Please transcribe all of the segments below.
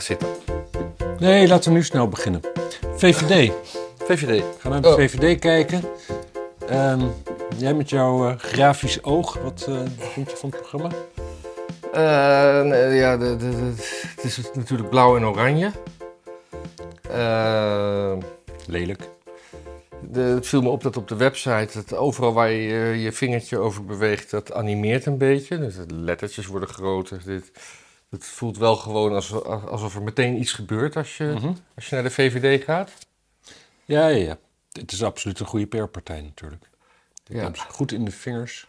Zitten. Nee, laten we nu snel beginnen. VVD. VVD. Ga naar de Oh. VVD kijken. Ehm, jij met jouw eh, grafisch oog, wat eh, vind je van het programma? Eh, nee, ja, de, de, de- het is natuurlijk blauw en oranje. Lelijk. de, het viel me op dat op de website, dat overal waar je je vingertje over beweegt, dat animeert een beetje. Dus de lettertjes worden groter. Dit, het voelt wel gewoon alsof, alsof er meteen iets gebeurt als je, Mhm. als je naar de VVD gaat. Ja, ja, ja. Het is absoluut een goede PR-partij natuurlijk. Die Ja. goed in de vingers.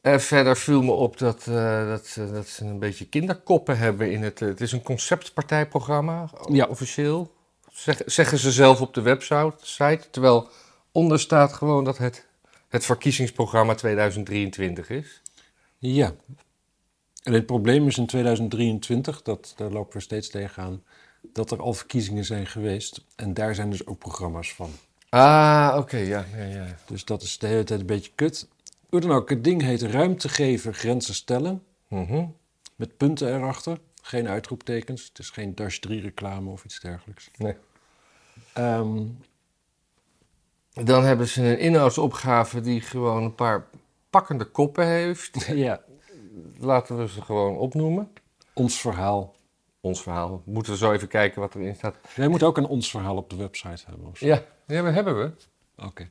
En verder viel me op dat, eh, dat, ze- dat ze een beetje kinderkoppen hebben in het... eh, het is een conceptpartijprogramma, Ja. officieel. Zeg- zeggen ze zelf op de website. site, Terwijl onder staat gewoon dat het het verkiezingsprogramma 2023 is. Ja. En het probleem is in 2023, dat, daar lopen we steeds tegenaan, dat er al verkiezingen zijn geweest. En daar zijn dus ook programma's van. Ah, oké, ja, ja, ja. Dus dat is de hele tijd een beetje kut. Hoe dan ook, het ding heet ruimte geven, grenzen stellen. Mhm. Met punten erachter. Geen uitroeptekens. Het is geen Dash 3 reclame of iets dergelijks. Nee. Ehm, Dan hebben ze een inhoudsopgave die gewoon een paar pakkende koppen heeft. ja, Laten we ze gewoon opnoemen. ons verhaal. Ons verhaal. Moeten we zo even kijken wat erin staat. Wij moeten ook een ons verhaal op de website hebben. Of zo. Ja, ja we hebben we. Oké,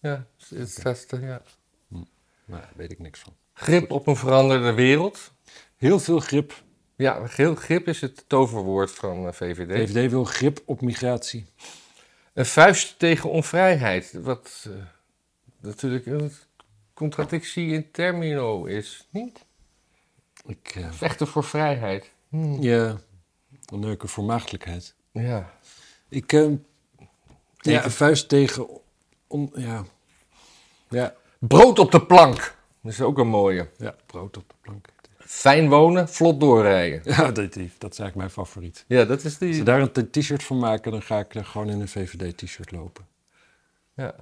Ja, het staat er, ja. nou, daar weet ik niks van. Grip op een veranderde wereld. Heel veel grip. Ja, grip, grip is het toverwoord van eh, VVD. VVD wil grip op migratie. Een vuist tegen onvrijheid. Wat eh, natuurlijk een contradictie in termino is. Niet? Ik, eh, Vechten voor vrijheid. ja, een neuken voor maagdelijkheid. Ja. Ik, eh, ja, een vuist tegen... On, ja. Ja, Brood op de plank. Dat is ook een mooie. ja, brood op de plank. Fijn wonen, vlot doorrijden. Ja, dat, die- dat is eigenlijk mijn favoriet. Ja, dat is Als ze die. daar een t-shirt van maken, dan ga ik er gewoon in een VVD-t-shirt lopen. Ja.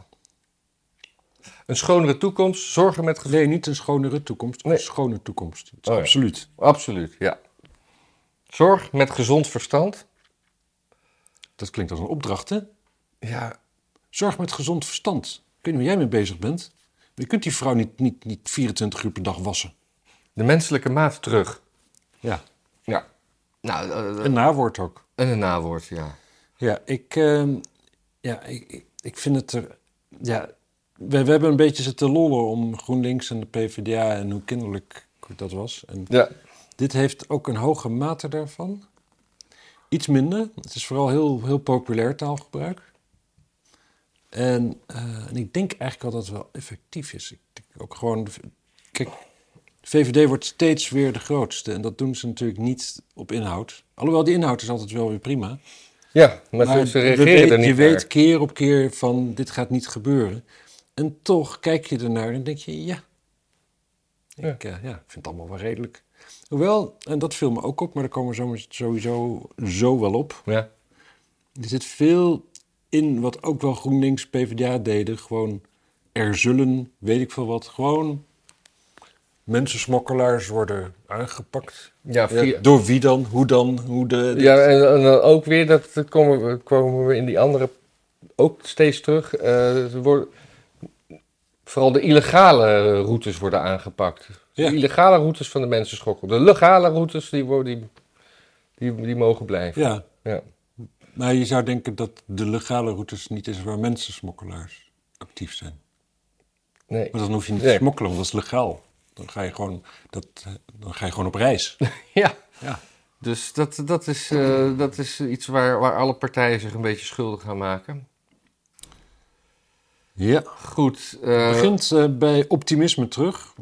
Een schonere toekomst, zorgen met gevoel. Nee, niet een schonere toekomst, Nee. een schone toekomst. Oh ja. absoluut. Absoluut, ja. Zorg met gezond verstand. Dat klinkt als een opdracht, hè? Ja, Zorg met gezond verstand. Ik weet niet waar jij mee bezig bent. Je kunt die vrouw niet, niet, niet 24 uur per dag wassen. de menselijke maat terug. Ja, Ja. Nou, eh, eh, een nawoord ook. en een nawoord, ja. Ja, ik, ehm, ja, ik- ik vind het er... Ja, we, we hebben een beetje zitten lollen om GroenLinks en de PvdA en hoe kinderlijk dat was. En Ja. Dit heeft ook een hoge mate daarvan. Iets minder. Het is vooral heel, heel populair taalgebruik. En, eh, en ik denk eigenlijk wel dat het wel effectief is. Ik denk ook gewoon... Kijk, de VVD wordt steeds weer de grootste. En dat doen ze natuurlijk niet op inhoud. Alhoewel, die inhoud is altijd wel weer prima. Ja, maar, Maar ze reageren er niet je naar. weet keer op keer van dit gaat niet gebeuren. En toch kijk je ernaar en denk je, ja. Ik, eh, ja, vind het allemaal wel redelijk. Hoewel, en dat viel me ook op, maar daar komen we sowieso zo wel op. Ja. Er zit veel in wat ook wel GroenLinks, PvdA deden. Gewoon, er zullen, weet ik veel wat, gewoon mensensmokkelaars worden aangepakt. Ja, via- Door wie dan? Hoe dan? Hoe de, Ja, en, en dan ook weer, dat komen we, komen we in die andere ook steeds terug. er worden, vooral de illegale routes worden aangepakt. Ja. De illegale routes van de mensen schokken. De legale routes, die, worden, die, die, die mogen blijven. ja, Ja. Maar je zou denken dat de legale routes niet is waar mensensmokkelaars actief zijn. Nee. Maar dan hoef je niet Nee. te smokkelen, want dat is legaal. Dan ga je gewoon, dat, dan ga je gewoon op reis. Ja. Ja. Dus dat, dat, is, eh, dat is iets waar, waar alle partijen zich een beetje schuldig gaan maken. Ja. Goed. Het eh, begint eh, bij optimisme terug.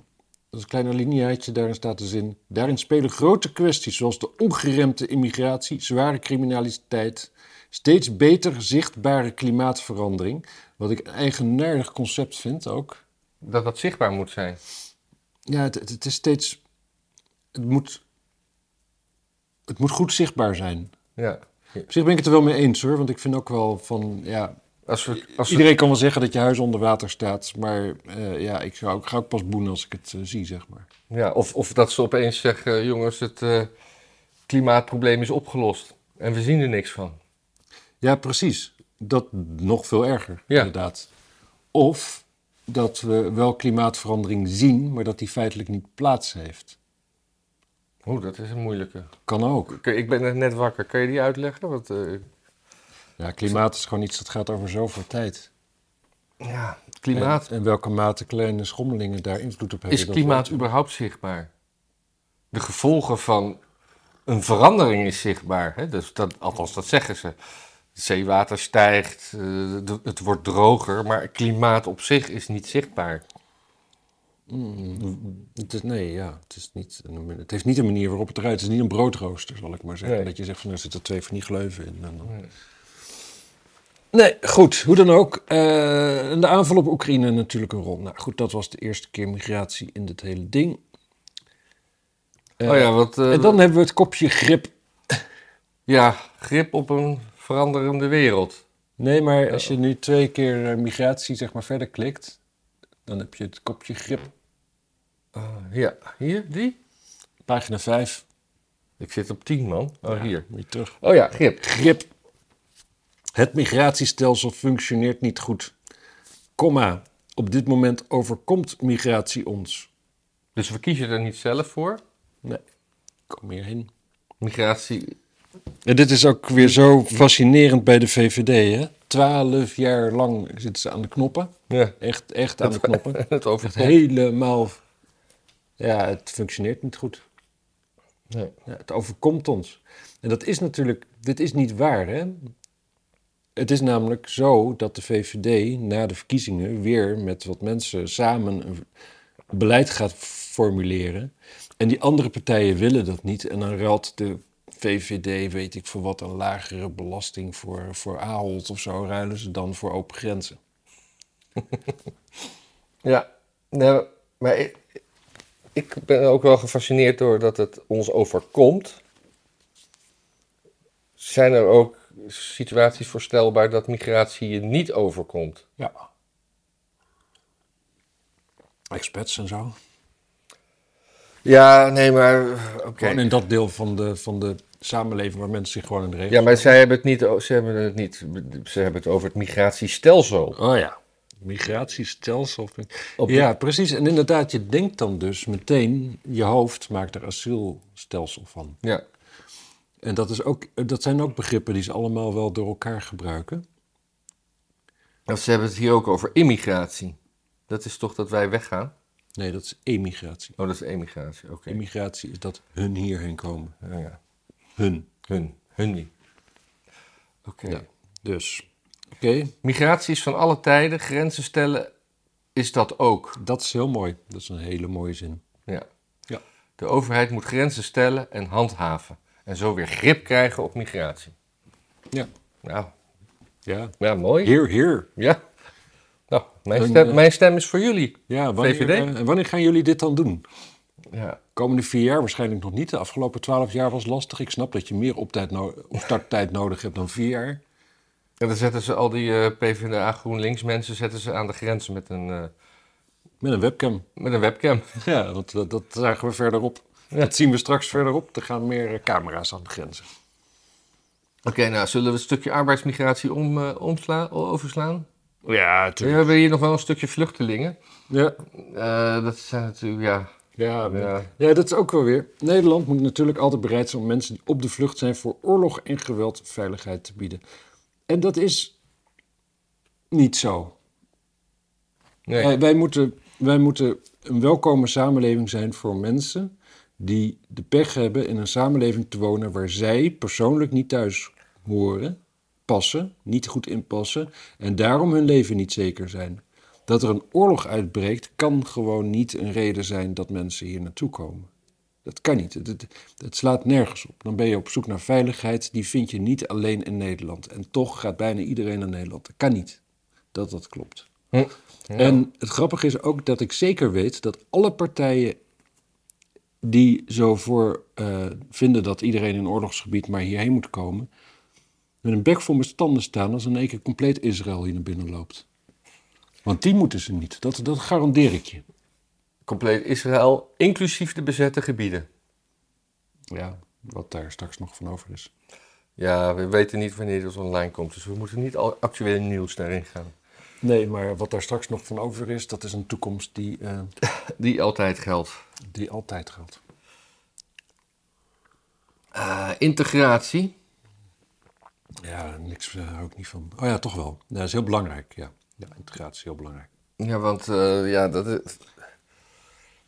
Dat is een kleine lineaatje, daarin staat de zin. Daarin spelen grote kwesties zoals de ongeremde immigratie, zware criminaliteit, steeds beter zichtbare klimaatverandering. Wat ik een eigenaardig concept vind ook. dat dat zichtbaar moet zijn. Ja, het, het, het is steeds. Het moet. Het moet goed zichtbaar zijn. Ja. Op zich ben ik het er wel mee eens hoor, want ik vind ook wel van. Ja, Als we, als iedereen kan wel zeggen dat je huis onder water staat, maar eh, ja, ik, zou, ik ga ook pas boenen als ik het eh, zie, zeg maar. ja, of, of dat ze opeens zeggen, jongens, het, eh, klimaatprobleem is opgelost. En we zien er niks van. Ja, precies. Dat nog veel erger, Ja. inderdaad. Of dat we wel klimaatverandering zien, maar dat die feitelijk niet plaats heeft. Oeh, dat is een moeilijke. Kan ook. Ik ben net wakker. Kan je die uitleggen? Want, eh, Ja, klimaat is gewoon iets dat gaat over zoveel tijd. ja, klimaat. En, welke mate kleine schommelingen daar invloed op hebben. Is klimaat überhaupt zichtbaar? De gevolgen van een verandering is zichtbaar. Hè? Dus dat, althans, dat zeggen ze. Het zeewater stijgt, eh, het wordt droger, maar klimaat op zich is niet zichtbaar. Mm, het is, nee, ja, het, is niet, een- het heeft niet een manier waarop het eruit is. Het is niet een broodrooster, zal ik maar zeggen. Nee. Dat je zegt van er zitten twee van die gleuven in. En dan... Nee, goed, hoe dan ook. Eh, en de aanval op Oekraïne natuurlijk een rol. Nou goed, dat was de eerste keer migratie in dit hele ding. Eh, oh ja, wat, eh, En dan hebben we het kopje grip. ja, grip op een veranderende wereld. Nee, maar als je nu twee keer migratie zeg maar verder klikt, dan heb je het kopje grip. Ah, ja, hier, die? Pagina 5. Ik zit op 10, man. Oh, hier. Moet je terug. Oh ja, grip. Grip. Het migratiestelsel functioneert niet goed. Komma. Op dit moment overkomt migratie ons. Dus we kiezen er niet zelf voor. Nee, kom hierheen. Migratie. En dit is ook weer zo fascinerend bij de VVD. Hè? Twaalf jaar lang zitten ze aan de knoppen. Ja, Echt, echt aan de knoppen. het overkomt. helemaal... Ja, het functioneert niet goed. Nee. Ja, het overkomt ons. En dat is natuurlijk, dit is niet waar, hè? Het is namelijk zo dat de VVD na de verkiezingen weer met wat mensen samen een beleid gaat formuleren. En die andere partijen willen dat niet. En dan ruilt de VVD, weet ik voor wat, een lagere belasting voor, voor Ahold of zo, ruilen ze dan voor open grenzen. Ja, maar ik ben ook wel gefascineerd door dat het ons overkomt. Zijn er ook situaties voorstelbaar dat migratie je niet overkomt? Ja. Expats en zo. Ja, nee, maar oké. Gewoon in dat deel van de, van de samenleving waar mensen zich gewoon in de Ja, maar zij hebben het niet. Ze hebben het niet. Ze hebben het over het migratiestelsel. Oh ja, migratiestelsel. Op de- Ja, precies. En inderdaad, je denkt dan dus meteen, je hoofd maakt er asielstelsel van. Ja. En dat, is ook, dat zijn ook begrippen die ze allemaal wel door elkaar gebruiken. Ze hebben het hier ook over immigratie. Dat is toch dat wij weggaan? Nee, dat is emigratie. Oh, dat is emigratie. Oké. Emigratie is dat hun hierheen komen. Ja, ja. Hun. Hun. Hun niet. Oké. Ja. Dus, oké, Migratie is van alle tijden. Grenzen stellen is dat ook. dat is heel mooi. Dat is een hele mooie zin. Ja. Ja. De overheid moet grenzen stellen en handhaven. En zo weer grip krijgen op migratie. Ja. Nou, Ja. ja, mooi. Heer, heer. Ja. Nou, mijn stem, eh, mijn stem is voor jullie. Ja, wanneer, VVD? eh, en wanneer gaan jullie dit dan doen? Ja. Komende vier jaar waarschijnlijk nog niet. De afgelopen twaalf jaar was lastig. Ik snap dat je meer optijd no opstarttijd nodig hebt dan vier jaar. En dan zetten ze al die eh, PvdA GroenLinks mensen zetten ze aan de grens met een, Met een webcam. met een webcam. Ja, want dat, dat zagen we verderop. Dat zien we straks verderop. Er gaan meer eh, camera's aan de grenzen. Oké, nou zullen we het stukje arbeidsmigratie om, eh, overslaan? Ja, We hebben hier nog wel een stukje vluchtelingen. Ja, Eh, dat zijn natuurlijk, ja. ja, ja. ja, dat is ook wel weer. Nederland moet natuurlijk altijd bereid zijn om mensen die op de vlucht zijn voor oorlog en geweld veiligheid te bieden. En dat is niet zo. Nee. Wij, wij, moeten, wij moeten een welkome samenleving zijn voor mensen die de pech hebben in een samenleving te wonen waar zij persoonlijk niet thuis horen, passen, niet goed inpassen en daarom hun leven niet zeker zijn. Dat er een oorlog uitbreekt kan gewoon niet een reden zijn dat mensen hier naartoe komen. Dat kan niet. Het, het, slaat nergens op. Dan ben je op zoek naar veiligheid. Die vind je niet alleen in Nederland. En toch gaat bijna iedereen naar Nederland. Dat kan niet. Dat dat klopt. Hm. En het grappige is ook dat ik zeker weet dat alle partijen die zo voor eh, vinden dat iedereen in oorlogsgebied maar hierheen moet komen, met een bek vol met standen staan als in één keer compleet Israël hier naar binnen loopt. Want die moeten ze niet. Dat, dat garandeer ik je. Compleet Israël, inclusief de bezette gebieden. Ja. wat daar straks nog van over is. Ja, we weten niet wanneer het online komt, dus we moeten niet al actuele nieuws daarin gaan. Nee, maar wat daar straks nog van over is, dat is een toekomst die, eh, Die altijd geldt. die altijd geldt. Eh, integratie. Ja, niks uh, hou ik niet van. Oh ja, toch wel. Dat is heel belangrijk. Ja, ja integratie is heel belangrijk. Ja, want eh, ja, dat, is-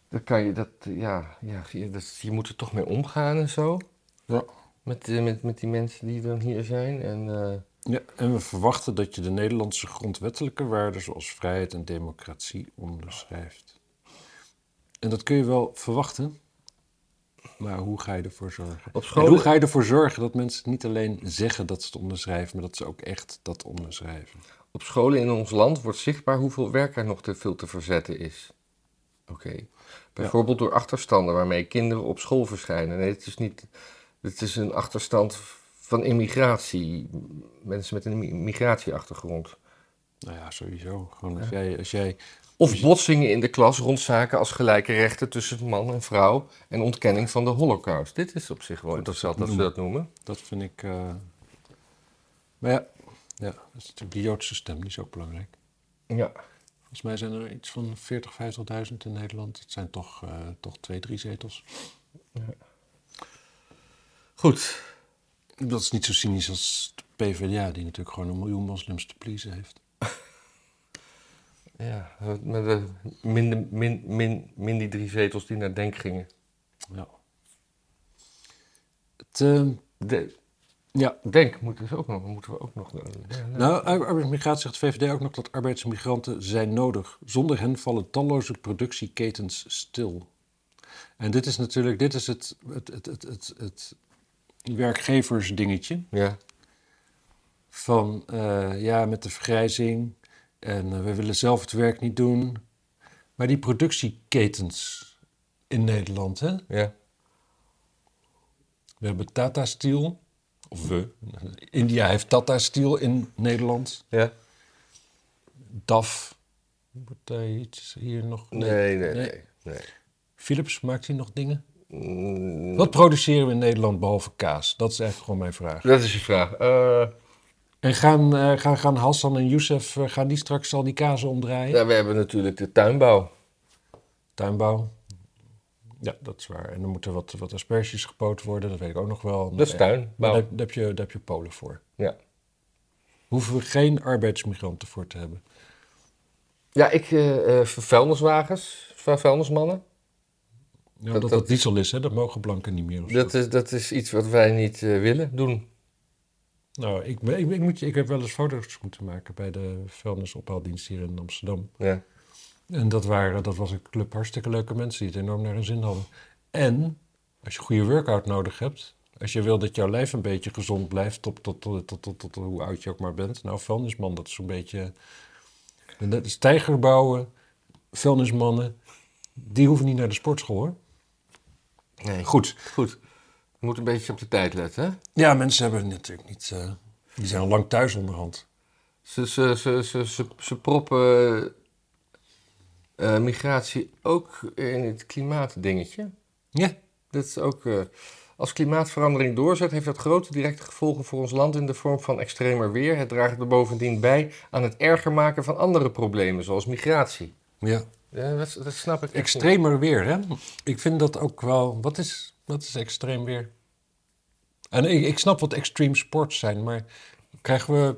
dat kan je, dat, ja, ja, je, dat, je moet er toch mee omgaan en zo. Ja. Met, eh, met, met die mensen die dan hier zijn. En, eh, Ja, en we verwachten dat je de Nederlandse grondwettelijke waarden zoals vrijheid en democratie onderschrijft. En dat kun je wel verwachten, maar hoe ga je ervoor zorgen? op En school. hoe ga je ervoor zorgen dat mensen niet alleen zeggen dat ze het onderschrijven, maar dat ze ook echt dat onderschrijven? Op scholen in ons land wordt zichtbaar hoeveel werk er nog te veel te verzetten is. Oké. Bijvoorbeeld door achterstanden waarmee kinderen op school verschijnen. Nee, het is niet. Het is een achterstand van immigratie. Mensen met een mi- migratieachtergrond. Nou ja, sowieso. Gewoon als jij, als jij Of botsingen in de klas rond zaken als gelijke rechten tussen man en vrouw en ontkenning van de holocaust. Dit is op zich wel interessant dat ze dat noemen. dat vind ik. eh, Maar ja, ja, dat is natuurlijk die Joodse stem, die is ook belangrijk. Ja. Volgens mij zijn er iets van 40, 50.000 in Nederland. Het zijn toch, eh, toch twee, drie zetels. Goed. Dat is niet zo cynisch als de PvdA, die natuurlijk gewoon een miljoen moslims te pleasen heeft. Ja, met de min, min, min, min die drie zetels die naar Denk gingen. Ja. Het, eh, De, ja. Denk moeten, we ook nog, moeten we ook nog. eh, ja, ja. Nou, ar- arbeidsmigratie zegt de VVD ook nog dat arbeidsmigranten zijn nodig. Zonder hen vallen talloze productieketens stil. En dit is natuurlijk, dit is het, het, het, het, het, het werkgeversdingetje. ja. Van eh, ja, met de vergrijzing en eh, we willen zelf het werk niet doen. Maar die productieketens in Nederland, hè? ja. We hebben Tata Steel, of we. India heeft Tata Steel in Nederland. ja. DAF. Wordt daar iets hier nog? Nee, nee, nee. nee. Philips maakt hier nog dingen? Wat produceren we in Nederland behalve kaas? Dat is eigenlijk gewoon mijn vraag. Dat is je vraag. Eh, En gaan, eh, gaan, gaan Hassan en Youssef, eh, gaan die straks al die kazen omdraaien? ja, we hebben natuurlijk de tuinbouw. Tuinbouw. Ja, dat is waar. En dan moeten wat, wat asperges gepoot worden, dat weet ik ook nog wel. Dat is tuinbouw. Daar, daar heb je, daar heb je Polen voor. Ja. Hoeven we geen arbeidsmigranten voor te hebben. Ja, ik, eh, vuilniswagens, vu- vuilnismannen. Ja, Dat- dat, diesel is, hè? dat mogen blanken niet meer. Dat is, dat is iets wat wij niet eh, willen doen. Nou, ik, ik, ik, moet, je- ik heb wel eens foto's moeten maken bij de vuilnisophaaldienst hier in Amsterdam. Ja. En dat, waren, dat was een club hartstikke leuke mensen die het enorm naar hun zin hadden. En als je een goede workout nodig hebt, als je wil dat jouw lijf een beetje gezond blijft tot, tot, tot, tot, tot, tot hoe oud je ook maar bent. Nou, vuilnisman, dat is zo'n beetje... De stijgerbouwen, vuilnismannen, die hoeven niet naar de sportschool hoor. Nee. Goed. Goed. Je moet een beetje op de tijd letten, hè? Ja, mensen hebben natuurlijk niet... eh, die zijn al lang thuis onderhand. Ze, ze, ze, ze, ze, ze proppen eh, migratie ook in het klimaatdingetje. Ja. Dat is ook, eh, als klimaatverandering doorzet, heeft dat grote directe gevolgen voor ons land in de vorm van extremer weer. Het draagt er bovendien bij aan het erger maken van andere problemen, zoals migratie. Ja. Ja, dat, dat snap ik. niet. Extremer weer, hè? Ik vind dat ook wel... Wat is, wat is extreem weer? En ik, ik snap wat extreme sports zijn, maar krijgen we...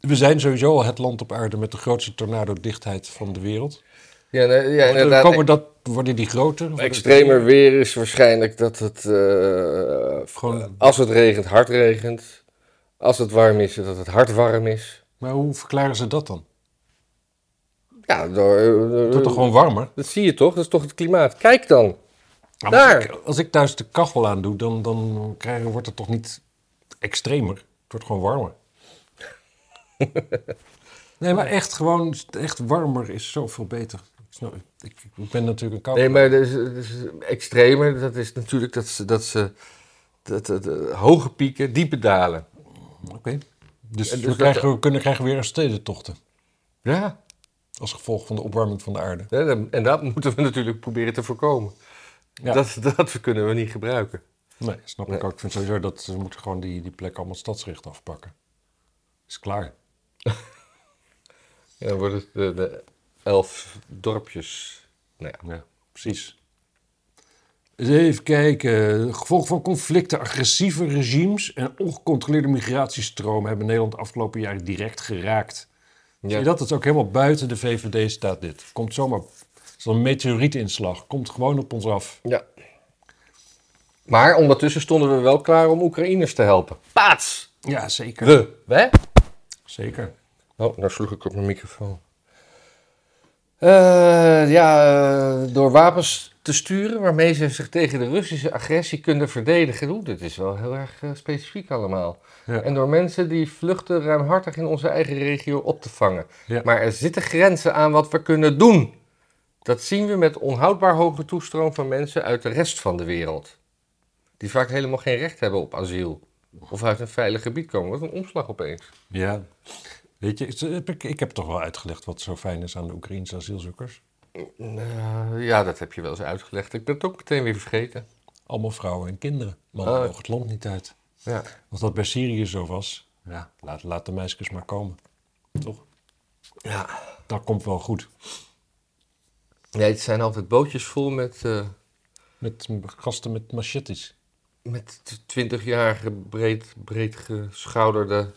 We zijn sowieso al het land op aarde met de grootste tornado-dichtheid van de wereld. Ja, nee, ja Worden, inderdaad. komen dat, worden die groter? Extremer weer is waarschijnlijk dat het, eh, Gewoon- als het regent, hard regent. Als het warm is, dat het hard warm is. Maar hoe verklaren ze dat dan? Ja, door, eh, Het wordt toch gewoon warmer? dat zie je toch? Dat is toch het klimaat? Kijk dan. Nou, Daar. Als ik, als ik thuis de kachel aan doe, dan, dan wordt het toch niet extremer? Het wordt gewoon warmer. nee, maar echt gewoon, echt warmer is zoveel beter. Ik, ik, ik ben natuurlijk een koude. Nee, maar dus, dus extremer, dat is natuurlijk dat ze, dat ze dat, dat, dat- hoge pieken, diepe dalen. Oké. Dus, we, dus krijgen, we kunnen krijgen weer een stedentochten. Ja, Als gevolg van de opwarming van de aarde. en dat moeten we natuurlijk proberen te voorkomen. Ja. Dat, dat kunnen we niet gebruiken. Nee, snap ik ook. Ik vind sowieso dat ze moeten gewoon die, die plek allemaal stadsrecht afpakken. Is klaar. Ja, dan worden het de, de elf dorpjes. Nou ja. Ja, precies. Eens even kijken. Gevolg van conflicten, agressieve regimes en ongecontroleerde migratiestromen hebben Nederland de afgelopen jaren direct geraakt. Zie je dat? Dat is ook helemaal buiten de VVD staat dit. Komt zomaar, zo'n meteorietinslag. Komt gewoon op ons af. ja. Maar ondertussen stonden we wel klaar om Oekraïners te helpen. Paats! Ja, zeker. We. We? Zeker. Oh, nou sloeg ik op mijn microfoon. Eh, ja, eh, door wapens te sturen waarmee ze zich tegen de Russische agressie kunnen verdedigen. Oeh, dit is wel heel erg eh, specifiek allemaal. Ja. En door mensen die vluchten ruimhartig in onze eigen regio op te vangen. Ja. Maar er zitten grenzen aan wat we kunnen doen. Dat zien we met onhoudbaar hoge toestroom van mensen uit de rest van de wereld. Die vaak helemaal geen recht hebben op asiel. Of uit een veilig gebied komen. Wat een omslag opeens. Ja. Weet je, ik, heb toch wel uitgelegd wat zo fijn is aan de Oekraïnse asielzoekers. Eh, ja, dat heb je wel eens uitgelegd. Ik ben het ook meteen weer vergeten. Allemaal vrouwen en kinderen. Mannen Oh. mogen het land niet uit. Ja. Als dat bij Syrië zo was, ja, laat, laat de meisjes maar komen. Toch? ja. Dat komt wel goed. Nee, het zijn altijd bootjes vol met, eh Met gasten met machetes. met twintigjarige breed, breed geschouderde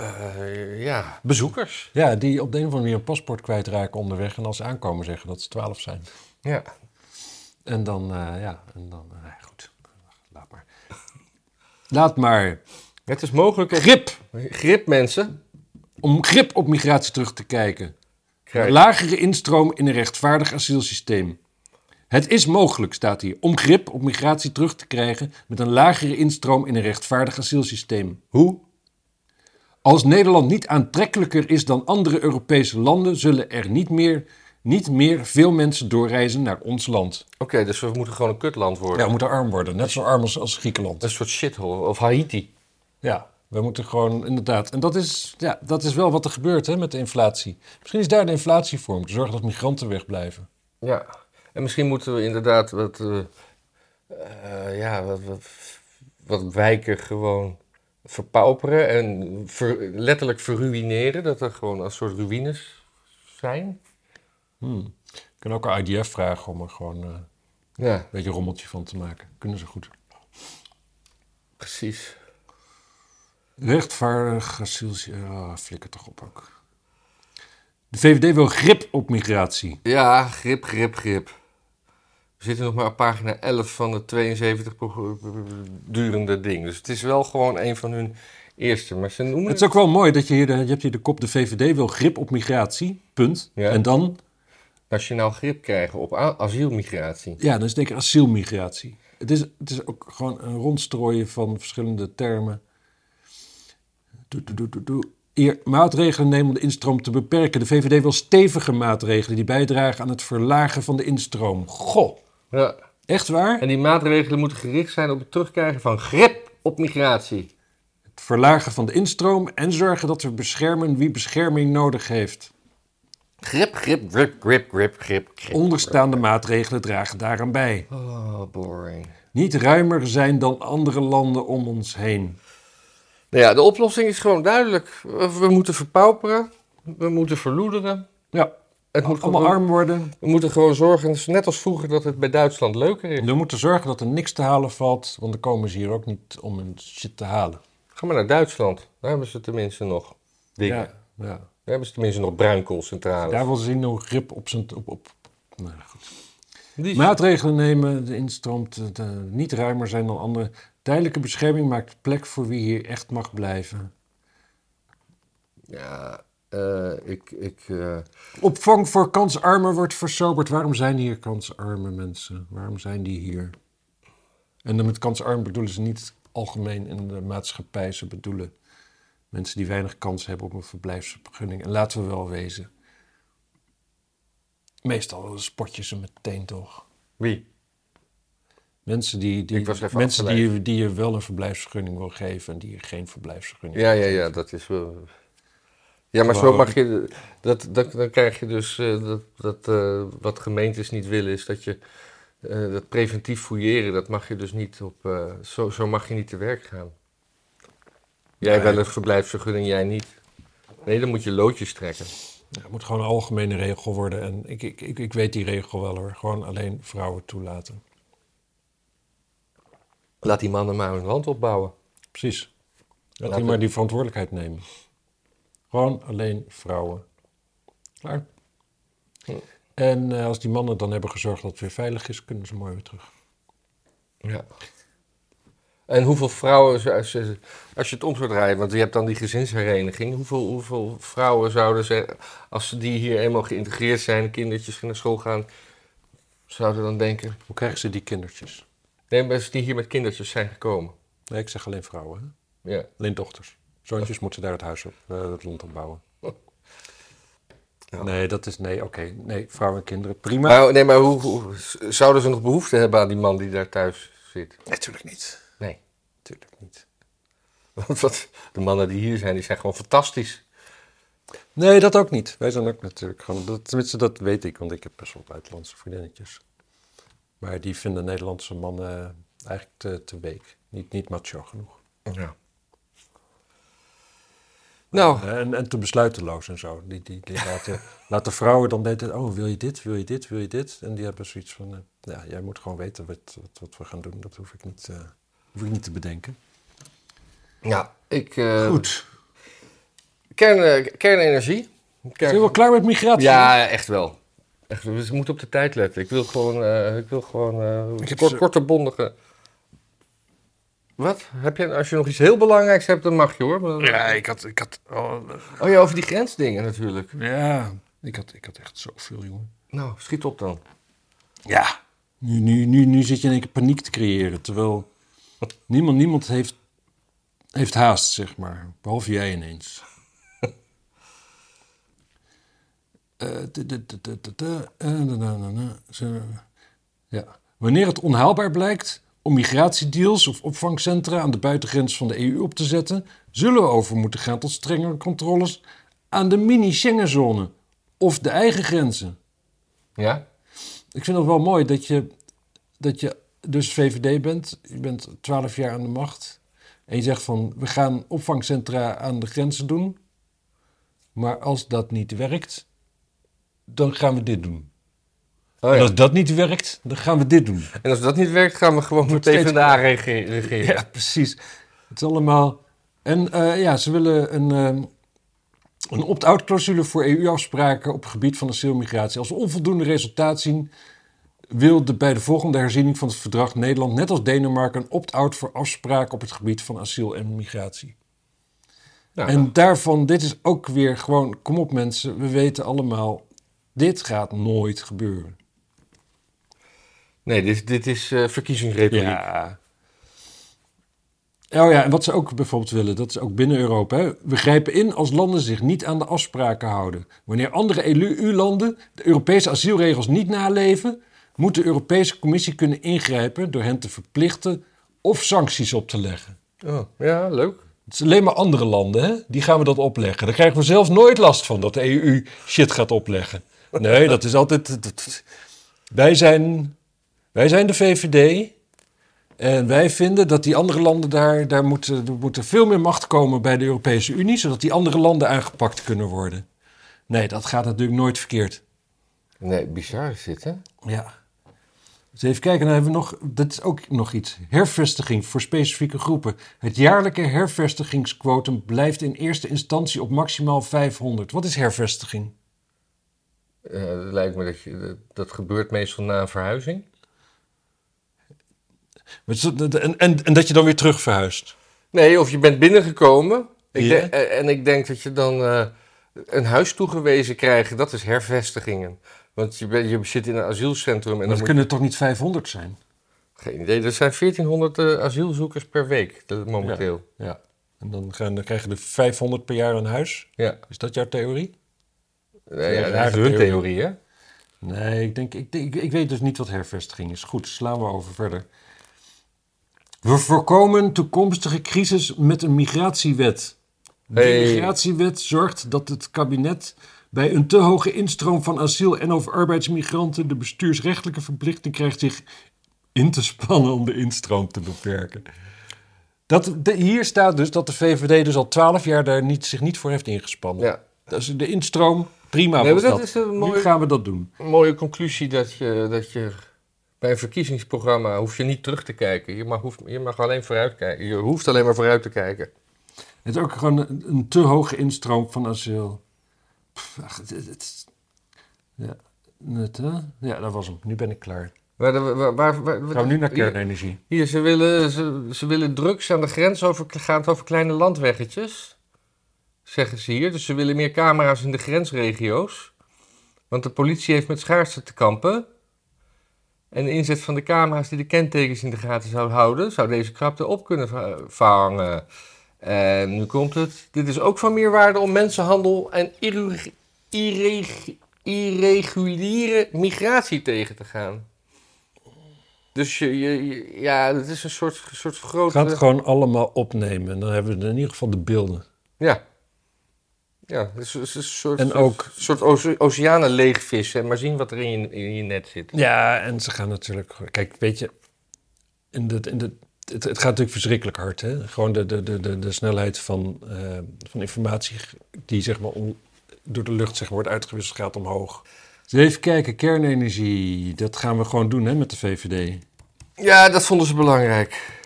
eh, ja, bezoekers. Ja, die op de een of andere manier een paspoort kwijtraken onderweg. En als ze aankomen zeggen dat ze twaalf zijn. Ja. En dan, eh, ja, en dan, eh, goed. Laat maar. Laat maar. Het is mogelijk om Grip. grip mensen Om grip op migratie terug te kijken. krijgen. Lagere instroom in een rechtvaardig asielsysteem. Het is mogelijk, staat hier, om grip op migratie terug te krijgen met een lagere instroom in een rechtvaardig asielsysteem. Hoe? Als Nederland niet aantrekkelijker is dan andere Europese landen, zullen er niet meer, niet meer veel mensen doorreizen naar ons land. Oké, dus we moeten gewoon een kutland worden. Ja, we moeten arm worden, net zo arm als, als Griekenland. Een soort shithole. Of Haiti. Ja, we moeten gewoon inderdaad. En dat is, ja, dat is wel wat er gebeurt hè, met de inflatie. Misschien is daar de inflatie voor, om te zorgen dat migranten wegblijven. Ja. En misschien moeten we inderdaad wat, eh, ja, wat, wat, wat wijken gewoon verpauperen en ver- letterlijk verruineren. Dat er gewoon een soort ruïnes zijn. Hmm. Je kan ook een IDF vragen om er gewoon eh, Ja, een beetje een rommeltje van te maken. Kunnen ze goed. precies. Rechtvaardig asiel... Oh, flikker toch op ook. De VVD wil grip op migratie. Ja, grip, grip, grip. We zitten nog maar op pagina 11 van het 72 pro- durende ding. Dus het is wel gewoon een van hun eerste. Maar ze noemen Het is ook wel mooi dat je hier... De, je hebt hier de kop... De VVD wil grip op migratie. Punt. Ja. En dan... nationaal grip krijgen op asielmigratie. Ja, dan is het denk ik asielmigratie. Het is, het is ook gewoon een rondstrooien van verschillende termen. Doe, doe, doe, doe, doe. Eer maatregelen nemen om de instroom te beperken. De VVD wil stevige maatregelen die bijdragen aan het verlagen van de instroom. Goh, Ja. echt waar? En die maatregelen moeten gericht zijn op het terugkrijgen van grip op migratie. Het verlagen van de instroom en zorgen dat we beschermen wie bescherming nodig heeft. Grip, grip, grip, grip, grip, grip, grip. Onderstaande maatregelen dragen daaraan bij. Oh, boring. Niet ruimer zijn dan andere landen om ons heen. Nou ja, de oplossing is gewoon duidelijk. We moeten verpauperen. We moeten verloederen. Ja, Het moet allemaal gewoon, arm worden. we moeten gewoon zorgen, net als vroeger, dat het bij Duitsland leuker is. We moeten zorgen dat er niks te halen valt, want dan komen ze hier ook niet om hun shit te halen. Ga maar naar Duitsland. Daar hebben ze tenminste nog dingen. Ja, ja. Daar hebben ze tenminste nog bruinkoolcentrales. Daar wil ze zien hoe grip op zijn... Op, op. Nou, goed. Die- Maatregelen nemen, de instroom te, te- niet ruimer zijn dan andere. Tijdelijke bescherming maakt plek voor wie hier echt mag blijven. Ja, eh, ik... ik eh, Opvang voor kansarmen wordt versoberd. Waarom zijn hier kansarme mensen? Waarom zijn die hier? En dan met kansarm bedoelen ze niet algemeen in de maatschappij. Ze bedoelen mensen die weinig kans hebben op een verblijfsvergunning. En laten we wel wezen. Meestal spot je ze meteen toch. wie? Mensen die, die, Ik was even mensen die, die je wel een verblijfsvergunning wil geven en die je geen verblijfsvergunning Ja, wil ja, geven. ja, dat is wel... Ja, maar zo mag je... Dat, dat, dan krijg je dus... eh, dat, dat eh, wat gemeentes niet willen, is dat je eh, dat preventief fouilleren, dat mag je dus niet op... zo, zo mag je niet te werk gaan. Jij Nee. wel een verblijfsvergunning, jij niet. Nee, dan moet je loodjes trekken. Ja, het moet gewoon een algemene regel worden. En ik, ik, ik, ik weet die regel wel hoor. Gewoon alleen vrouwen toelaten. Laat die mannen maar hun land opbouwen. Precies. Laat die maar die verantwoordelijkheid nemen. Gewoon alleen vrouwen. Klaar. En eh, als die mannen dan hebben gezorgd dat het weer veilig is, kunnen ze mooi weer terug. Ja. En hoeveel vrouwen, als je, als je het om zou draaien, want je hebt dan die gezinshereniging, hoeveel, hoeveel vrouwen zouden ze, als ze die hier eenmaal geïntegreerd zijn, kindertjes naar school gaan, zouden dan denken, Hoe krijgen ze die kindertjes? nee, als die hier met kindertjes zijn gekomen. Nee, ik zeg alleen vrouwen. Hè? Ja. Alleen dochters. Zoontjes moeten daar het huis op, eh, het land opbouwen. Ja. Nee, dat is nee, oké. Nee, vrouwen en kinderen, prima. Maar, nee, maar hoe, hoe- zouden ze nog behoefte hebben aan die man die daar thuis zit? Natuurlijk niet. Nee. Natuurlijk niet. Want wat, de mannen die hier zijn, die zijn gewoon fantastisch. Nee, dat ook niet. Wij zijn ook natuurlijk gewoon... Dat, tenminste, dat weet ik, want ik heb best wel buitenlandse vriendinnetjes. Maar die vinden Nederlandse mannen eigenlijk te, te week. Niet, niet macho genoeg. Ja. Nou, En, en te besluiteloos en zo. Die, die, die laten, laten vrouwen dan denken, oh, wil je dit, wil je dit, wil je dit? En die hebben zoiets van, eh, ja, jij moet gewoon weten wat, wat, wat we gaan doen. Dat hoef ik niet, eh, hoef ik niet te bedenken. ja, ik... eh, Goed. Kern, eh, kernenergie. Zijn Kern- we wel klaar met migratie? Ja, echt wel. Echt, we moeten op de tijd letten. Ik wil gewoon, eh, ik wil gewoon eh, Ik kort, korte, bondige... Wat? Heb je, als je nog iets heel belangrijks hebt, dan mag je hoor. Maar- Ja, ik had... Ik had oh, Oh ja, over die grensdingen natuurlijk. ja, ik had, ik had echt zoveel, jongen. Nou, schiet op dan. Ja. Nu, nu, nu, nu zit je in één keer paniek te creëren. Terwijl niemand, niemand heeft, heeft haast, zeg maar. Behalve jij ineens. Ja. Wanneer het onhaalbaar blijkt om migratiedeals of opvangcentra aan de buitengrens van de EU op te zetten, zullen we over moeten gaan tot strengere controles aan de mini-Schengenzone of de eigen grenzen. Ja? Ik vind het wel mooi dat je, dat je dus VVD bent. Je bent twaalf jaar aan de macht. En je zegt van, we gaan opvangcentra aan de grenzen doen. Maar als dat niet werkt, dan gaan we dit doen. Oh, En ja. als dat niet werkt, dan gaan we dit doen. En als dat niet werkt, gaan we gewoon met Wordt steeds- PvdA regeren. Ja, precies. Het is allemaal... En eh, ja, ze willen een, ehm, een opt-out clausule voor EU-afspraken op het gebied van asielmigratie. Als we onvoldoende resultaat zien, wil de, bij de volgende herziening van het verdrag Nederland, net als Denemarken, een opt-out voor afspraken op het gebied van asiel en migratie. Nou, En daarvan, dit is ook weer gewoon, kom op mensen, we weten allemaal, dit gaat nooit gebeuren. Nee, dit, dit is verkiezingsrepubliek. Ja. Oh ja, en wat ze ook bijvoorbeeld willen, dat is ook binnen Europa. Hè. We grijpen in als landen zich niet aan de afspraken houden. Wanneer andere EU-landen de Europese asielregels niet naleven, moet de Europese Commissie kunnen ingrijpen door hen te verplichten of sancties op te leggen. Oh, ja, leuk. Het is alleen maar andere landen, hè? die gaan we dat opleggen. Daar krijgen we zelfs nooit last van, dat de EU shit gaat opleggen. Nee, dat is altijd... dat- wij, zijn, wij zijn de VVD en wij vinden dat die andere landen daar... daar moet, er moet er veel meer macht komen bij de Europese Unie... zodat die andere landen aangepakt kunnen worden. Nee, dat gaat natuurlijk nooit verkeerd. Nee, bizar is dit, hè? Ja. Dus even kijken, dan hebben we nog, dat is ook nog iets. Hervestiging voor specifieke groepen. Het jaarlijke hervestigingsquotum blijft in eerste instantie op maximaal 500. Wat is hervestiging? Eh, lijkt me dat je, dat gebeurt meestal na een verhuizing. En, en, en dat je dan weer terug verhuist. Nee, of je bent binnengekomen. Ik eh, en ik denk dat je dan eh, een huis toegewezen krijgt. Dat is hervestigingen. Want je, je zit in een asielcentrum en Maar dan dat kunnen toch niet 500 zijn? Geen idee. Er zijn 1400 eh, asielzoekers per week dat- momenteel. Ja. En dan, gaan, dan krijgen er 500 per jaar een huis. Ja. Is dat jouw theorie? Nee, ja, dat is hun theorie. hè? Nee, ik, denk, ik, denk- ik weet dus niet wat hervestiging is. Goed, slaan we over verder. We voorkomen toekomstige crisis met een migratiewet. De Hey. migratiewet zorgt dat het kabinet bij een te hoge instroom van asiel- en of arbeidsmigranten de bestuursrechtelijke verplichting krijgt zich in te spannen om de instroom te beperken. Dat, de- hier staat dus dat de VVD dus al twaalf jaar daar niet, zich niet voor heeft ingespannen. Ja. Dat is de instroom, prima Nee, was maar dat dat. is een Nu mooie- gaan we dat doen. Een mooie conclusie dat je, dat je bij een verkiezingsprogramma hoef je niet terug te kijken. Je mag, hoeft, je mag alleen vooruit kijken. Je hoeft alleen maar vooruit te kijken. Het is ook gewoon een, een te hoge instroom van asiel. Pff, ach, het, het- het- ja, hè? ja, dat was hem. Nu ben ik klaar. Waar, waar, waar, waar- Gaan we nu naar hier- kernenergie? Hier, ze willen, ze, ze willen drugs aan de grens over, gaat over kleine landweggetjes. Zeggen ze hier. Dus ze willen meer camera's in de grensregio's. Want de politie heeft met schaarste te kampen. En de inzet van de camera's die de kentekens in de gaten zou houden, zou deze krapte op kunnen va- vangen. En nu komt het. Dit is ook van meerwaarde om mensenhandel en irre- irre- irreguliere migratie tegen te gaan. Dus je, je, je- ja, het is een soort, soort grote... gaan het gewoon allemaal opnemen. En dan hebben we in ieder geval de beelden. Ja. Ja, het is, het is een soort, En ook- soort oce- oceanen leegvissen. Maar zien wat er in je, in je net zit. Ja, en ze gaan natuurlijk... Kijk, weet je... In de, in de, het, het gaat natuurlijk verschrikkelijk hard. Hè? Gewoon de, de, de, de, de snelheid van, eh, van informatie die zeg maar door de lucht zeg maar, wordt uitgewisseld gaat omhoog. Dus even kijken, kernenergie. Dat gaan we gewoon doen hè, met de VVD. Ja, dat vonden ze belangrijk.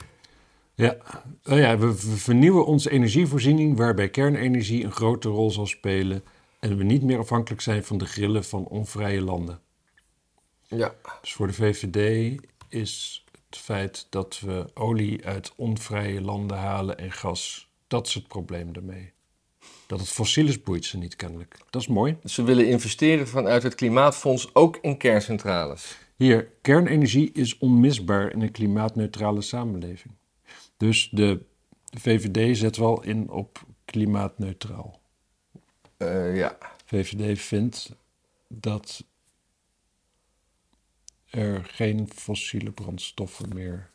Ja, oh ja we, we vernieuwen onze energievoorziening waarbij kernenergie een grote rol zal spelen en we niet meer afhankelijk zijn van de grillen van onvrije landen. Ja. Dus voor de VVD is het feit dat we olie uit onvrije landen halen en gas, dat is het probleem daarmee. Dat het fossiel is boeit ze niet kennelijk. Dat is mooi. Ze willen investeren vanuit het Klimaatfonds ook in kerncentrales. Hier, kernenergie is onmisbaar in een klimaatneutrale samenleving. Dus de VVD zet wel in op klimaatneutraal. Eh, ja. VVD vindt dat er geen fossiele brandstoffen meer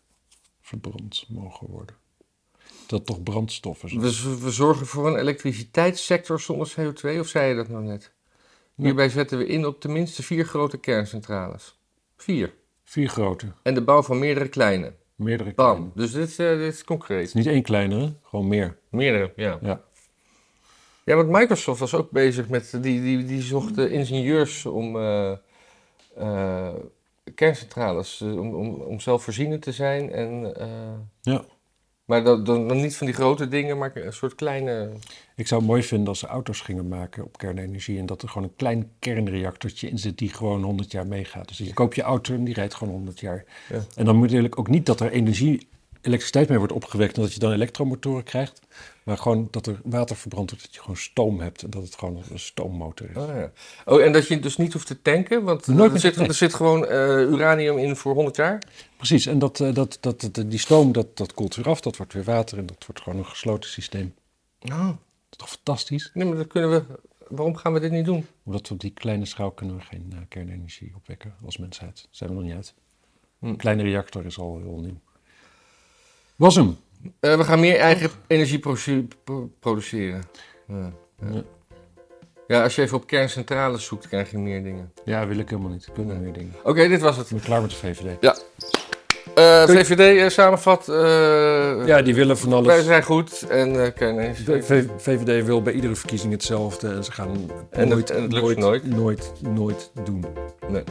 verbrand mogen worden. Dat toch brandstoffen zijn. We, we zorgen voor een elektriciteitssector zonder CO2, of zei je dat nou net? Hierbij zetten we in op tenminste vier grote kerncentrales. Vier. Vier grote, En de bouw van meerdere kleine. Meerdere kleine. Bam. Dus dit, eh, dit is Het concreet. is niet één kleinere, gewoon meer. Meerdere, ja. Ja. Ja, want Microsoft was ook bezig met. Die, die, die zocht eh, ingenieurs om. eh, eh, kerncentrales. om, om, om zelfvoorzienend te zijn. En, ja. Maar dan, dan, dan niet van die grote dingen, maar een soort kleine. Ik zou het mooi vinden als ze auto's gingen maken op kernenergie en dat er gewoon een klein kernreactortje in zit die gewoon 100 jaar meegaat. Dus je koopt je auto en die rijdt gewoon 100 jaar. Ja. En dan moet natuurlijk ook niet dat er energie, elektriciteit mee wordt opgewekt en dat je dan elektromotoren krijgt, maar gewoon dat er water verbrandt wordt, dat je gewoon stoom hebt en dat het gewoon een stoommotor is. Oh, ja. oh, en dat je dus niet hoeft te tanken, want Nooit er zit, er zit gewoon eh, uranium in voor 100 jaar. Precies, en dat, eh, dat, dat, dat- die stoom dat, dat koelt weer af, dat wordt weer water en dat wordt gewoon een gesloten systeem. Oh. Dat is toch fantastisch? Nee, maar dat kunnen we. Waarom gaan we dit niet doen? Omdat we op die kleine schaal kunnen we geen eh, kernenergie opwekken als mensheid. Daar zijn we nog niet uit. Hm. Een kleine reactor is al heel nieuw. Was hem. Eh, we gaan meer eigen energie produ- pro- produceren. Ja, ja. Ja. ja, als je even op kerncentrales zoekt, krijg je meer dingen. Ja, wil ik helemaal niet. Kunnen meer dingen. Oké, dit was het. Ik ben klaar met de VVD. Eh, VVD eh, samenvat. Ja, die willen van Wij alles. zijn goed en. De V- VVD wil bij iedere verkiezing hetzelfde en ze gaan En het- nooit, en het lukt nooit, nooit. nooit, nooit doen. Nee.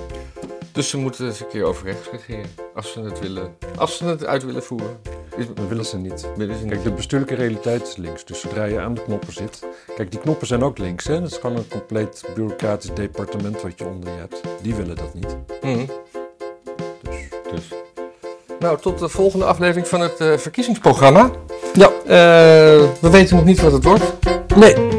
Dus ze moeten eens een keer over rechts regeren. Als ze het, willen, als ze het uit willen voeren. Is, Dat willen ze niet. willen ze niet. Kijk, de bestuurlijke realiteit is links. Dus zodra je aan de knoppen zit. Kijk, die knoppen zijn ook links. Hè? Dat is gewoon een compleet bureaucratisch departement wat je onder je hebt. Die willen dat niet. Mhm. Dus. Dus. Nou, tot de volgende aflevering van het eh, verkiezingsprogramma. Ja. Eh, we weten nog niet wat het wordt. Nee,